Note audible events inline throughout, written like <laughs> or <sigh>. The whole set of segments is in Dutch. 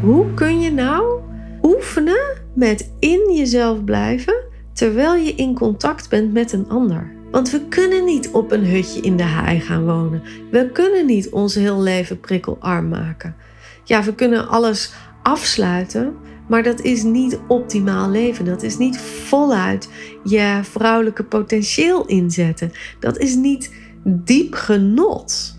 Hoe kun je nou oefenen met in jezelf blijven terwijl je in contact bent met een ander? Want we kunnen niet op een hutje in de hei gaan wonen. We kunnen niet ons heel leven prikkelarm maken. Ja, we kunnen alles afsluiten, maar dat is niet optimaal leven. Dat is niet voluit je vrouwelijke potentieel inzetten. Dat is niet diep genot.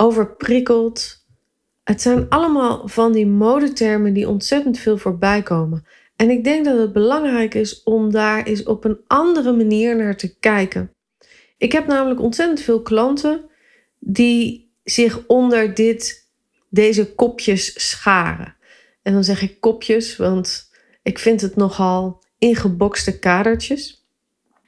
overprikkeld. Het zijn allemaal van die modetermen die ontzettend veel voorbij komen. En ik denk dat het belangrijk is om daar eens op een andere manier naar te kijken. Ik heb namelijk ontzettend veel klanten die zich onder dit, deze kopjes scharen. En dan zeg ik kopjes, want ik vind het nogal ingebokste kadertjes.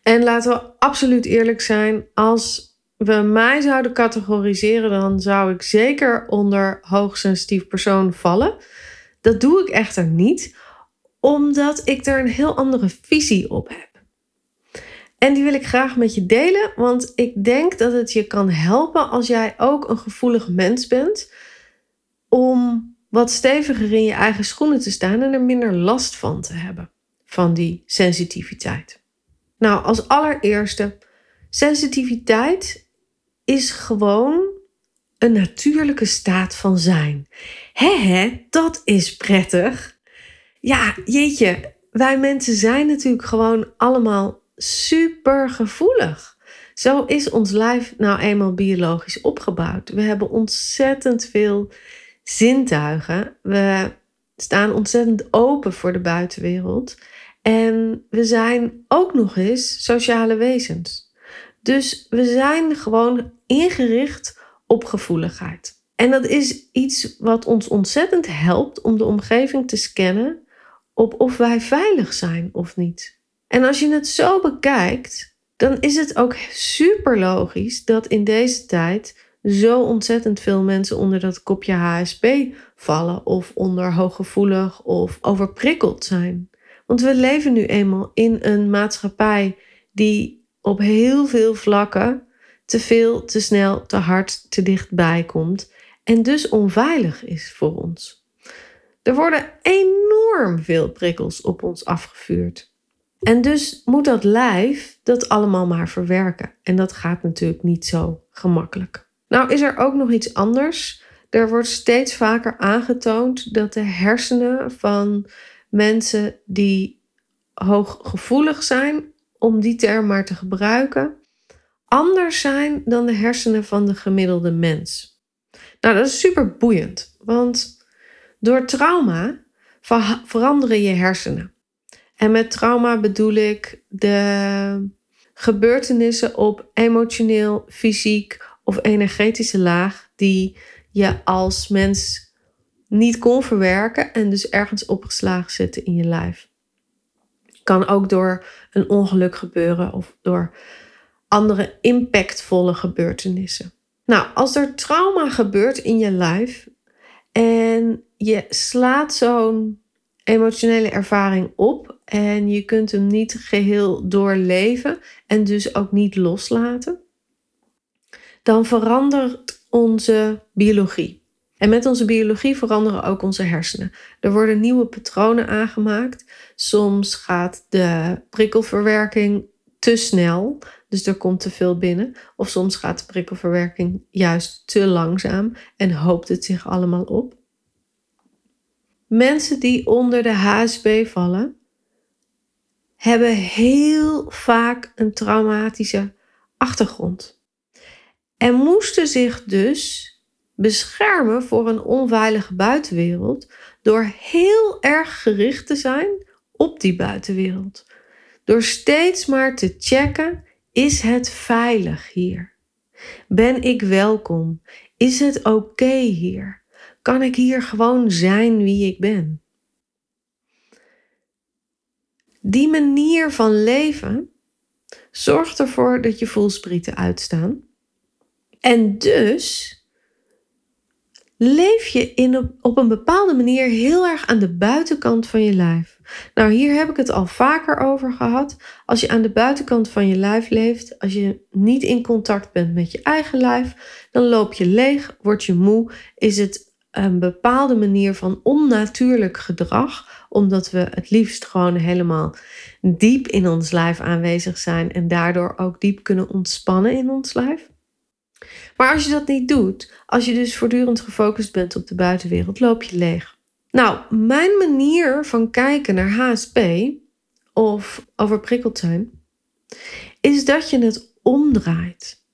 En laten we absoluut eerlijk zijn, als we mij zouden categoriseren, dan zou ik zeker onder hoogsensitief persoon vallen. Dat doe ik echter niet, omdat ik er een heel andere visie op heb. En die wil ik graag met je delen, want ik denk dat het je kan helpen als jij ook een gevoelig mens bent, om wat steviger in je eigen schoenen te staan en er minder last van te hebben, van die sensitiviteit. Nou, als allereerste, sensitiviteit is gewoon een natuurlijke staat van zijn. Hé, hé, dat is prettig. Ja, jeetje, wij mensen zijn natuurlijk gewoon allemaal super gevoelig. Zo is ons lijf nou eenmaal biologisch opgebouwd. We hebben ontzettend veel zintuigen. We staan ontzettend open voor de buitenwereld. En we zijn ook nog eens sociale wezens. Dus we zijn gewoon ingericht op gevoeligheid. En dat is iets wat ons ontzettend helpt om de omgeving te scannen op of wij veilig zijn of niet. En als je het zo bekijkt, dan is het ook super logisch dat in deze tijd zo ontzettend veel mensen onder dat kopje HSP vallen of onder hooggevoelig of overprikkeld zijn. Want we leven nu eenmaal in een maatschappij die op heel veel vlakken te veel, te snel, te hard, te dichtbij komt en dus onveilig is voor ons. Er worden enorm veel prikkels op ons afgevuurd. En dus moet dat lijf dat allemaal maar verwerken. En dat gaat natuurlijk niet zo gemakkelijk. Nou is er ook nog iets anders. Er wordt steeds vaker aangetoond dat de hersenen van mensen die hooggevoelig zijn, om die term maar te gebruiken, anders zijn dan de hersenen van de gemiddelde mens. Nou, dat is super boeiend, want door trauma veranderen je hersenen. En met trauma bedoel ik de gebeurtenissen op emotioneel, fysiek of energetische laag die je als mens niet kon verwerken en dus ergens opgeslagen zitten in je lijf. Kan ook door een ongeluk gebeuren of door andere impactvolle gebeurtenissen. Nou, als er trauma gebeurt in je lijf en je slaat zo'n emotionele ervaring op en je kunt hem niet geheel doorleven en dus ook niet loslaten, dan verandert onze biologie. En met onze biologie veranderen ook onze hersenen. Er worden nieuwe patronen aangemaakt. Soms gaat de prikkelverwerking te snel, dus er komt te veel binnen. Of soms gaat de prikkelverwerking juist te langzaam en hoopt het zich allemaal op. Mensen die onder de HSP vallen, hebben heel vaak een traumatische achtergrond. En moesten zich dus beschermen voor een onveilige buitenwereld door heel erg gericht te zijn op die buitenwereld. Door steeds maar te checken: is het veilig hier? Ben ik welkom? Is het oké hier? Kan ik hier gewoon zijn wie ik ben? Die manier van leven zorgt ervoor dat je voelsprieten uitstaan. En dus leef je in op, op een bepaalde manier heel erg aan de buitenkant van je lijf. Nou, hier heb ik het al vaker over gehad. Als je aan de buitenkant van je lijf leeft, als je niet in contact bent met je eigen lijf, dan loop je leeg, word je moe, is het een bepaalde manier van onnatuurlijk gedrag, omdat we het liefst gewoon helemaal diep in ons lijf aanwezig zijn en daardoor ook diep kunnen ontspannen in ons lijf. Maar als je dat niet doet, als je dus voortdurend gefocust bent op de buitenwereld, loop je leeg. Nou, mijn manier van kijken naar HSP of overprikkeld zijn, is dat je het omdraait.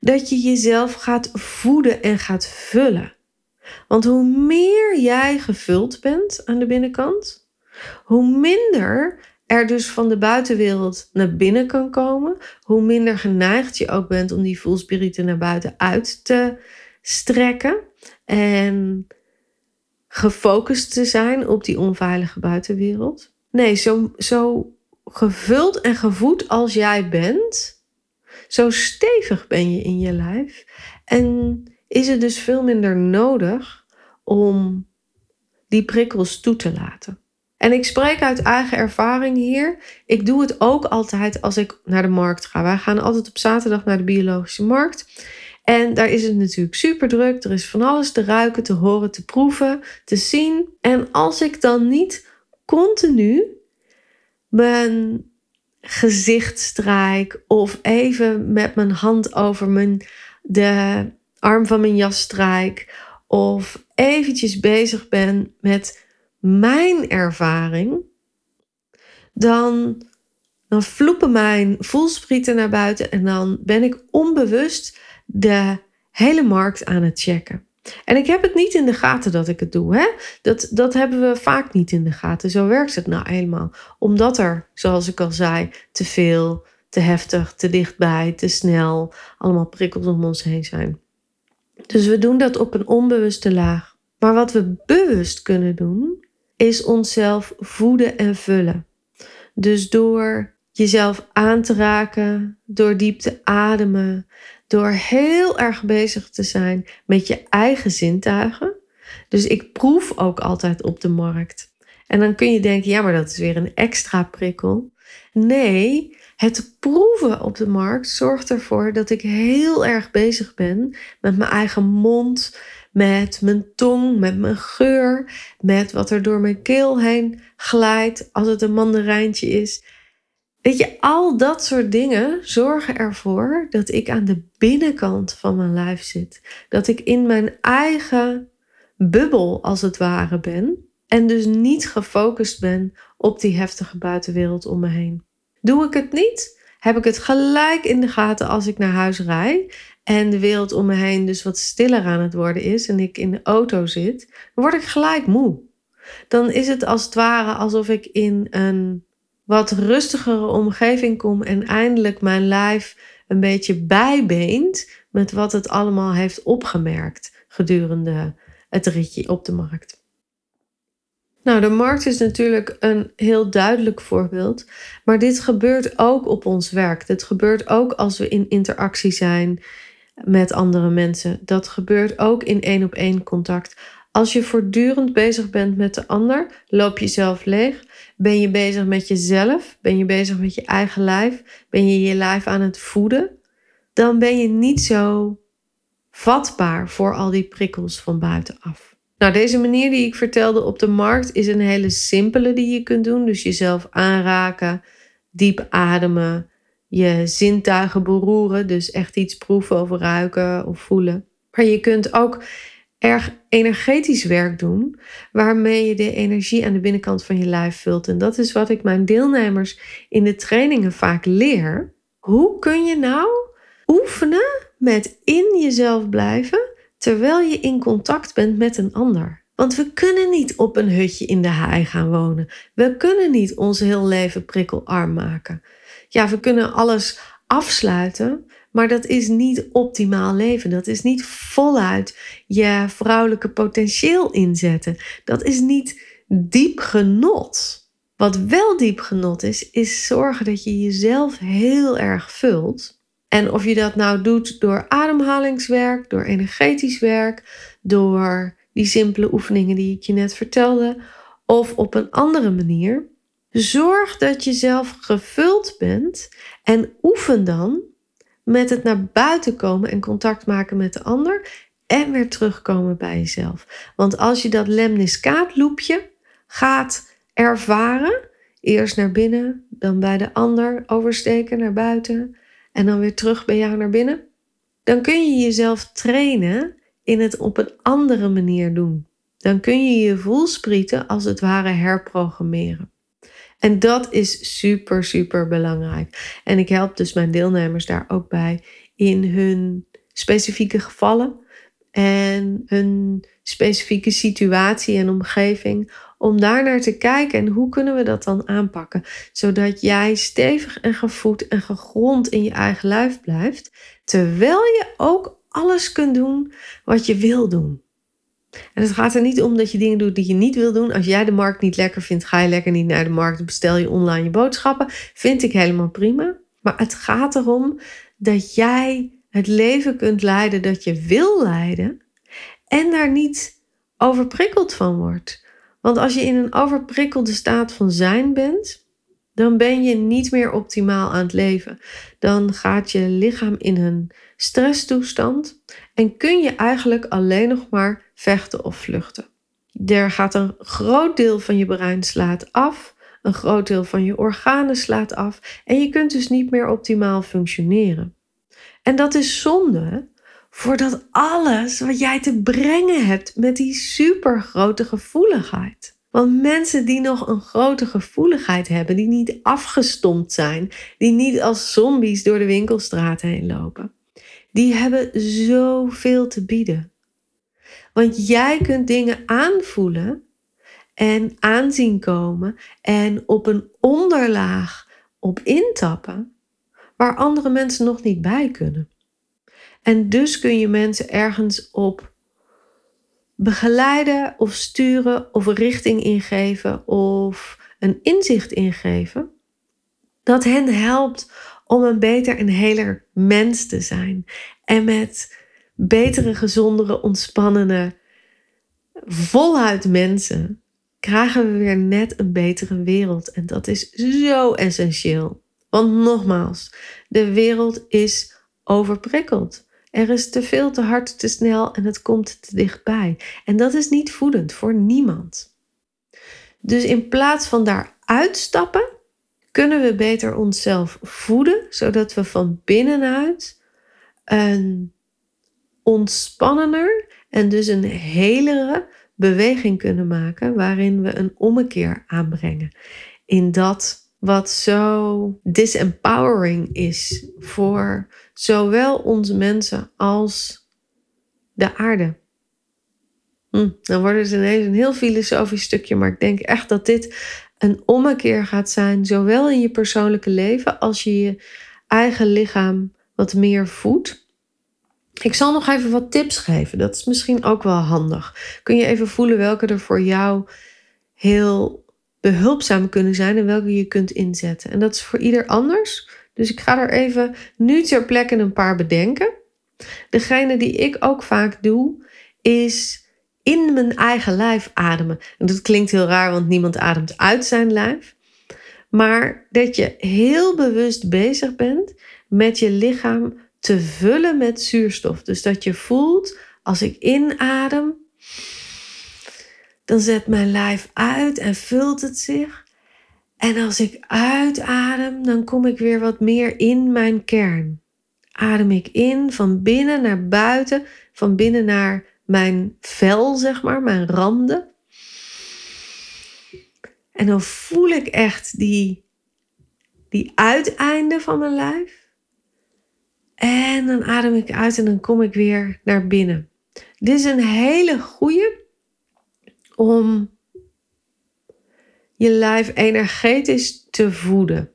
Dat je jezelf gaat voeden en gaat vullen. Want hoe meer jij gevuld bent aan de binnenkant, hoe minder er dus van de buitenwereld naar binnen kan komen, hoe minder geneigd je ook bent om die voelspirieten naar buiten uit te strekken en gefocust te zijn op die onveilige buitenwereld. Nee, zo, zo gevuld en gevoed als jij bent, zo stevig ben je in je lijf en is het dus veel minder nodig om die prikkels toe te laten. En ik spreek uit eigen ervaring hier. Ik doe het ook altijd als ik naar de markt ga. Wij gaan altijd op zaterdag naar de biologische markt. En daar is het natuurlijk super druk. Er is van alles te ruiken, te horen, te proeven, te zien. En als ik dan niet continu mijn gezicht strijk of even met mijn hand over mijn, de arm van mijn jas strijk of eventjes bezig ben met mijn ervaring, dan, dan vloepen mijn voelsprieten naar buiten en dan ben ik onbewust de hele markt aan het checken. En ik heb het niet in de gaten dat ik het doe. Hè? Dat, dat hebben we vaak niet in de gaten. Zo werkt het nou eenmaal. Omdat er, zoals ik al zei, te veel, te heftig, te dichtbij, te snel, allemaal prikkels om ons heen zijn. Dus we doen dat op een onbewuste laag. Maar wat we bewust kunnen doen, is onszelf voeden en vullen. Dus door jezelf aan te raken, door diep te ademen, door heel erg bezig te zijn met je eigen zintuigen. Dus ik proef ook altijd op de markt. En dan kun je denken, ja, maar dat is weer een extra prikkel. Nee, het proeven op de markt zorgt ervoor dat ik heel erg bezig ben met mijn eigen mond, met mijn tong, met mijn geur, met wat er door mijn keel heen glijdt als het een mandarijntje is. Weet je, al dat soort dingen zorgen ervoor dat ik aan de binnenkant van mijn lijf zit. Dat ik in mijn eigen bubbel als het ware ben. En dus niet gefocust ben op die heftige buitenwereld om me heen. Doe ik het niet, heb ik het gelijk in de gaten als ik naar huis rijd en de wereld om me heen dus wat stiller aan het worden is en ik in de auto zit, word ik gelijk moe. Dan is het als het ware alsof ik in een wat rustigere omgeving kom en eindelijk mijn lijf een beetje bijbeent met wat het allemaal heeft opgemerkt gedurende het ritje op de markt. Nou, de markt is natuurlijk een heel duidelijk voorbeeld, maar dit gebeurt ook op ons werk. Dit gebeurt ook als we in interactie zijn met andere mensen. Dat gebeurt ook in één op één contact. Als je voortdurend bezig bent met de ander, loop je zelf leeg. Ben je bezig met jezelf? Ben je bezig met je eigen lijf? Ben je je lijf aan het voeden? Dan ben je niet zo vatbaar voor al die prikkels van buitenaf. Nou, deze manier die ik vertelde op de markt is een hele simpele die je kunt doen. Dus jezelf aanraken, diep ademen, je zintuigen beroeren. Dus echt iets proeven of ruiken of voelen. Maar je kunt ook erg energetisch werk doen, waarmee je de energie aan de binnenkant van je lijf vult. En dat is wat ik mijn deelnemers in de trainingen vaak leer. Hoe kun je nou oefenen met in jezelf blijven terwijl je in contact bent met een ander? Want we kunnen niet op een hutje in de hei gaan wonen. We kunnen niet ons heel leven prikkelarm maken ja, we kunnen alles afsluiten, Maar dat is niet optimaal leven. Dat is niet voluit je vrouwelijke potentieel inzetten. Dat is niet diep genot. Wat wel diep genot is, is zorgen dat je jezelf heel erg vult. En of je dat nou doet door ademhalingswerk, door energetisch werk, door die simpele oefeningen die ik je net vertelde, of op een andere manier. Zorg dat je zelf gevuld bent en oefen dan met het naar buiten komen en contact maken met de ander en weer terugkomen bij jezelf. Want als je dat lemniscaatloopje gaat ervaren, eerst naar binnen, dan bij de ander oversteken naar buiten en dan weer terug bij jou naar binnen, dan kun je jezelf trainen in het op een andere manier doen. Dan kun je je voelsprieten als het ware herprogrammeren. En dat is super, super belangrijk. En ik help dus mijn deelnemers daar ook bij in hun specifieke gevallen en hun specifieke situatie en omgeving. Om daar naar te kijken en hoe kunnen we dat dan aanpakken? Zodat jij stevig en gevoed en gegrond in je eigen lijf blijft. Terwijl je ook alles kunt doen wat je wil doen. En het gaat er niet om dat je dingen doet die je niet wil doen. Als jij de markt niet lekker vindt, ga je lekker niet naar de markt. Bestel je online je boodschappen. Vind ik helemaal prima. Maar het gaat erom dat jij het leven kunt leiden dat je wil leiden. En daar niet overprikkeld van wordt. Want als je in een overprikkelde staat van zijn bent, dan ben je niet meer optimaal aan het leven. Dan gaat je lichaam in een stresstoestand en kun je eigenlijk alleen nog maar vechten of vluchten. Er gaat een groot deel van je brein slaat af, een groot deel van je organen slaat af en je kunt dus niet meer optimaal functioneren. En dat is zonde, voordat alles wat jij te brengen hebt met die supergrote gevoeligheid. Want mensen die nog een grote gevoeligheid hebben, die niet afgestompt zijn, die niet als zombies door de winkelstraat heen lopen, die hebben zoveel te bieden. Want jij kunt dingen aanvoelen en aanzien komen en op een onderlaag op intappen waar andere mensen nog niet bij kunnen. En dus kun je mensen ergens op begeleiden of sturen of richting ingeven of een inzicht ingeven. Dat hen helpt om een beter en heler mens te zijn. En met betere, gezondere, ontspannende, voluit mensen krijgen we weer net een betere wereld. En dat is zo essentieel. Want nogmaals, de wereld is overprikkeld. Er is te veel, te hard, te snel en het komt te dichtbij. En dat is niet voedend voor niemand. Dus in plaats van daar uitstappen, kunnen we beter onszelf voeden, zodat we van binnenuit een ontspannender en dus een helere beweging kunnen maken, waarin we een ommekeer aanbrengen in dat wat zo disempowering is voor zowel onze mensen als de aarde. Hm, dan wordt het ineens een heel filosofisch stukje, maar ik denk echt dat dit een ommekeer gaat zijn, zowel in je persoonlijke leven als je je eigen lichaam wat meer voedt. Ik zal nog even wat tips geven. Dat is misschien ook wel handig. Kun je even voelen welke er voor jou heel behulpzaam kunnen zijn en welke je kunt inzetten. En dat is voor ieder anders. Dus ik ga er even nu ter plekke een paar bedenken. Degene die ik ook vaak doe, is in mijn eigen lijf ademen. En dat klinkt heel raar, want niemand ademt uit zijn lijf. Maar dat je heel bewust bezig bent met je lichaam te vullen met zuurstof. Dus dat je voelt, als ik inadem, dan zet mijn lijf uit en vult het zich. En als ik uitadem, dan kom ik weer wat meer in mijn kern. Adem ik in van binnen naar buiten, van binnen naar mijn vel, zeg maar, mijn randen. En dan voel ik echt die, die uiteinden van mijn lijf. En dan adem ik uit en dan kom ik weer naar binnen. Dit is een hele goede om je lijf energetisch te voeden.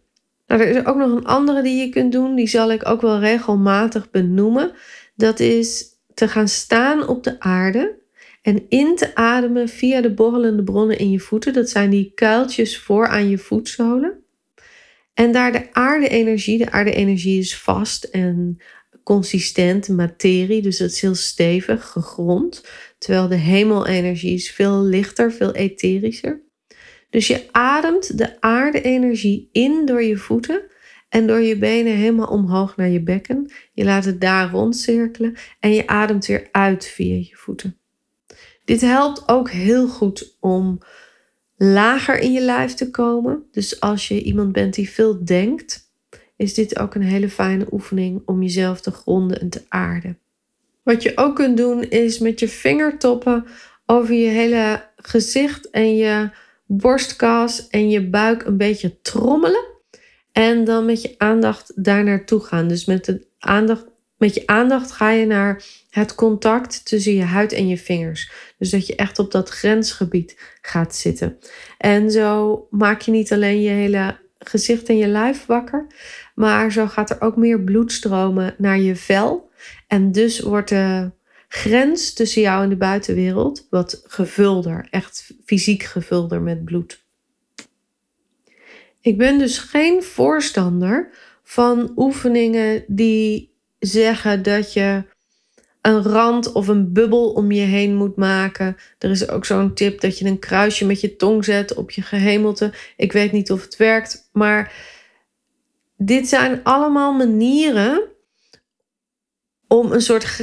Nou, er is ook nog een andere die je kunt doen. Die zal ik ook wel regelmatig benoemen. Dat is te gaan staan op de aarde en in te ademen via de borrelende bronnen in je voeten. Dat zijn die kuiltjes voor aan je voetzolen. En daar de aarde-energie, de aarde-energie is vast en consistent materie, dus het is heel stevig, gegrond. Terwijl de hemelenergie is veel lichter, veel etherischer. Dus je ademt de aarde-energie in door je voeten en door je benen helemaal omhoog naar je bekken. Je laat het daar rondcirkelen en je ademt weer uit via je voeten. Dit helpt ook heel goed om lager in je lijf te komen. Dus als je iemand bent die veel denkt, is dit ook een hele fijne oefening om jezelf te gronden en te aarden. Wat je ook kunt doen is met je vingertoppen over je hele gezicht en je borstkas en je buik een beetje trommelen. En dan met je aandacht daar naartoe gaan. Dus met, aandacht, met je aandacht ga je naar het contact tussen je huid en je vingers. Dus dat je echt op dat grensgebied gaat zitten. En zo maak je niet alleen je hele gezicht en je lijf wakker, maar zo gaat er ook meer bloed stromen naar je vel. En dus wordt de grens tussen jou en de buitenwereld wat gevulder, echt fysiek gevulder met bloed. Ik ben dus geen voorstander van oefeningen die zeggen dat je een rand of een bubbel om je heen moet maken. Er is ook zo'n tip dat je een kruisje met je tong zet op je gehemelte. Ik weet niet of het werkt, maar dit zijn allemaal manieren om een soort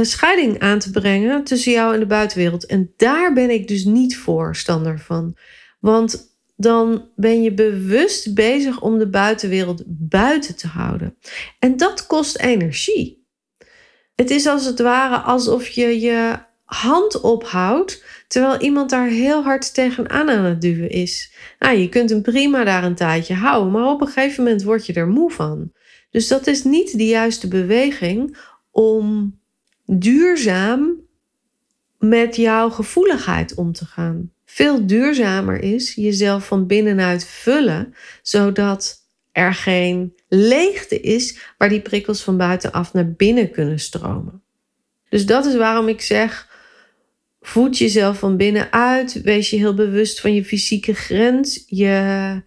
scheiding aan te brengen tussen jou en de buitenwereld. En daar ben ik dus niet voorstander van. Want dan ben je bewust bezig om de buitenwereld buiten te houden. En dat kost energie. Het is als het ware alsof je je hand ophoudt terwijl iemand daar heel hard tegenaan aan het duwen is. Nou, je kunt hem prima daar een tijdje houden, maar op een gegeven moment word je er moe van. Dus dat is niet de juiste beweging om duurzaam met jouw gevoeligheid om te gaan. Veel duurzamer is jezelf van binnenuit vullen, zodat er geen leegte is waar die prikkels van buitenaf naar binnen kunnen stromen. Dus dat is waarom ik zeg: voed jezelf van binnenuit, wees je heel bewust van je fysieke grens, je,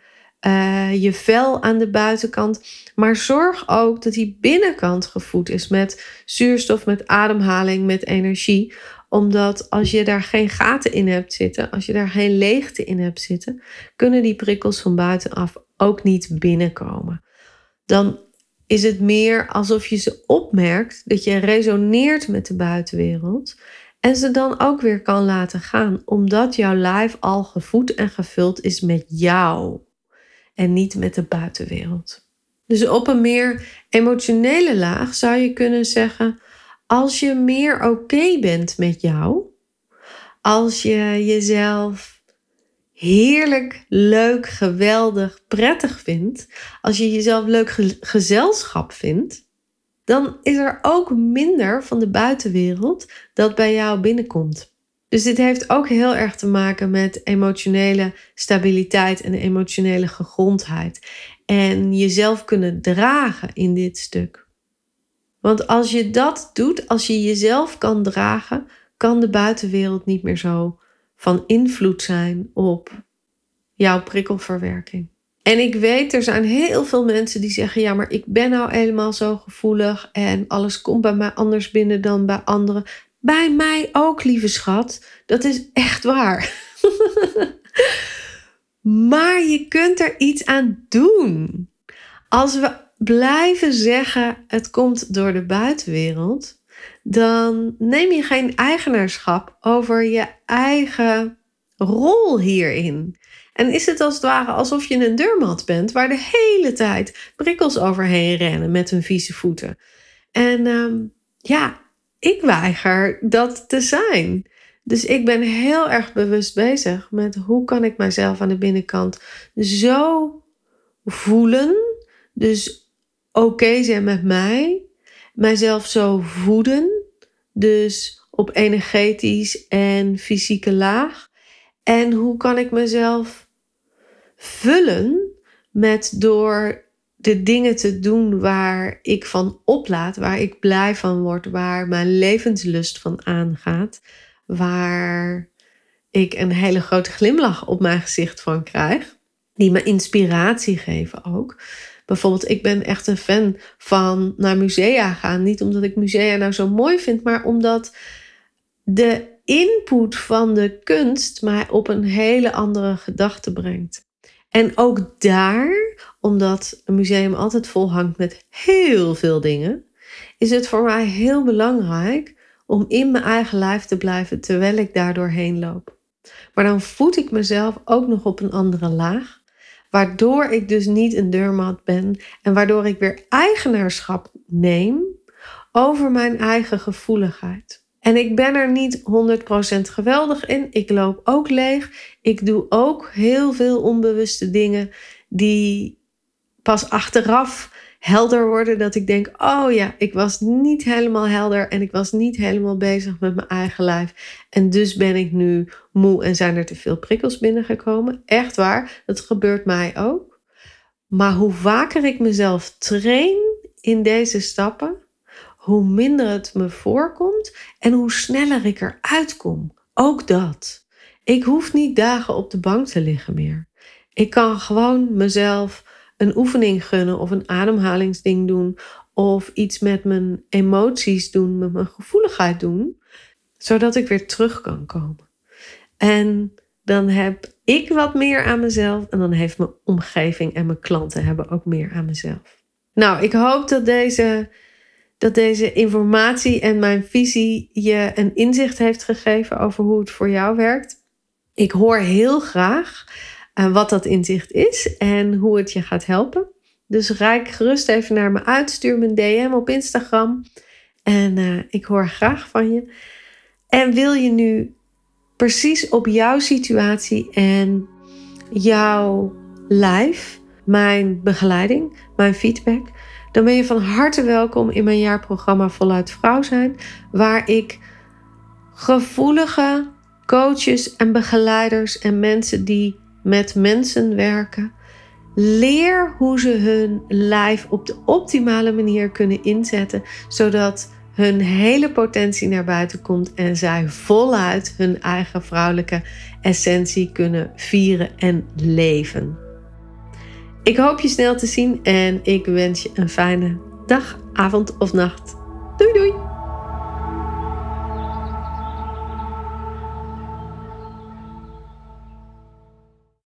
uh, je vel aan de buitenkant, maar zorg ook dat die binnenkant gevoed is met zuurstof, met ademhaling, met energie omdat als je daar geen gaten in hebt zitten, als je daar geen leegte in hebt zitten, kunnen die prikkels van buitenaf ook niet binnenkomen. Dan is het meer alsof je ze opmerkt, dat je resoneert met de buitenwereld en ze dan ook weer kan laten gaan, omdat jouw lijf al gevoed en gevuld is met jou en niet met de buitenwereld. Dus op een meer emotionele laag zou je kunnen zeggen: als je meer oké bent met jou, als je jezelf heerlijk, leuk, geweldig, prettig vindt, als je jezelf leuk gezelschap vindt, dan is er ook minder van de buitenwereld dat bij jou binnenkomt. Dus dit heeft ook heel erg te maken met emotionele stabiliteit en emotionele gegrondheid. En jezelf kunnen dragen in dit stuk. Want als je dat doet, als je jezelf kan dragen, kan de buitenwereld niet meer zo van invloed zijn op jouw prikkelverwerking. En ik weet, er zijn heel veel mensen die zeggen: ja, maar ik ben nou helemaal zo gevoelig en alles komt bij mij anders binnen dan bij anderen. Bij mij ook, lieve schat. Dat is echt waar. <laughs> maar je kunt er iets aan doen. Als we blijven zeggen: het komt door de buitenwereld, dan neem je geen eigenaarschap over je eigen rol hierin. En is het als het ware alsof je een deurmat bent waar de hele tijd prikkels overheen rennen met hun vieze voeten. En ehm, ja, ik weiger dat te zijn. Dus ik ben heel erg bewust bezig met hoe kan ik mijzelf aan de binnenkant zo voelen. Dus oké zijn met mij. Mijzelf zo voeden. Dus op energetisch en fysieke laag. En hoe kan ik mezelf vullen met door de dingen te doen waar ik van oplaad, waar ik blij van word, waar mijn levenslust van aangaat, waar ik een hele grote glimlach op mijn gezicht van krijg, die me inspiratie geven ook. Bijvoorbeeld, ik ben echt een fan van naar musea gaan. Niet omdat ik musea nou zo mooi vind, maar omdat de input van de kunst mij op een hele andere gedachte brengt. En ook daar, omdat een museum altijd vol hangt met heel veel dingen, is het voor mij heel belangrijk om in mijn eigen lijf te blijven terwijl ik daar doorheen loop. Maar dan voed ik mezelf ook nog op een andere laag, waardoor ik dus niet een deurmat ben en waardoor ik weer eigenaarschap neem over mijn eigen gevoeligheid. En ik ben er niet 100% geweldig in. Ik loop ook leeg. Ik doe ook heel veel onbewuste dingen die pas achteraf helder worden. Dat ik denk, oh ja, ik was niet helemaal helder en ik was niet helemaal bezig met mijn eigen lijf. En dus ben ik nu moe en zijn er te veel prikkels binnengekomen. Echt waar, dat gebeurt mij ook. Maar hoe vaker ik mezelf train in deze stappen, hoe minder het me voorkomt en hoe sneller ik eruit kom. Ook dat. Ik hoef niet dagen op de bank te liggen meer. Ik kan gewoon mezelf een oefening gunnen of een ademhalingsding doen of iets met mijn emoties doen, met mijn gevoeligheid doen, zodat ik weer terug kan komen. En dan heb ik wat meer aan mezelf en dan heeft mijn omgeving en mijn klanten hebben ook meer aan mezelf. Nou, ik hoop dat deze dat deze informatie en mijn visie je een inzicht heeft gegeven over hoe het voor jou werkt. Ik hoor heel graag uh, wat dat inzicht is en hoe het je gaat helpen. Dus rijk gerust even naar me uit. Stuur me een DM op Instagram. En uh, ik hoor graag van je. En wil je nu precies op jouw situatie en jouw lijf, mijn begeleiding, mijn feedback, dan ben je van harte welkom in mijn jaarprogramma Voluit Vrouw zijn, waar ik gevoelige coaches en begeleiders en mensen die met mensen werken, leer hoe ze hun lijf op de optimale manier kunnen inzetten, zodat hun hele potentie naar buiten komt en zij voluit hun eigen vrouwelijke essentie kunnen vieren en leven. Ik hoop je snel te zien en ik wens je een fijne dag, avond of nacht.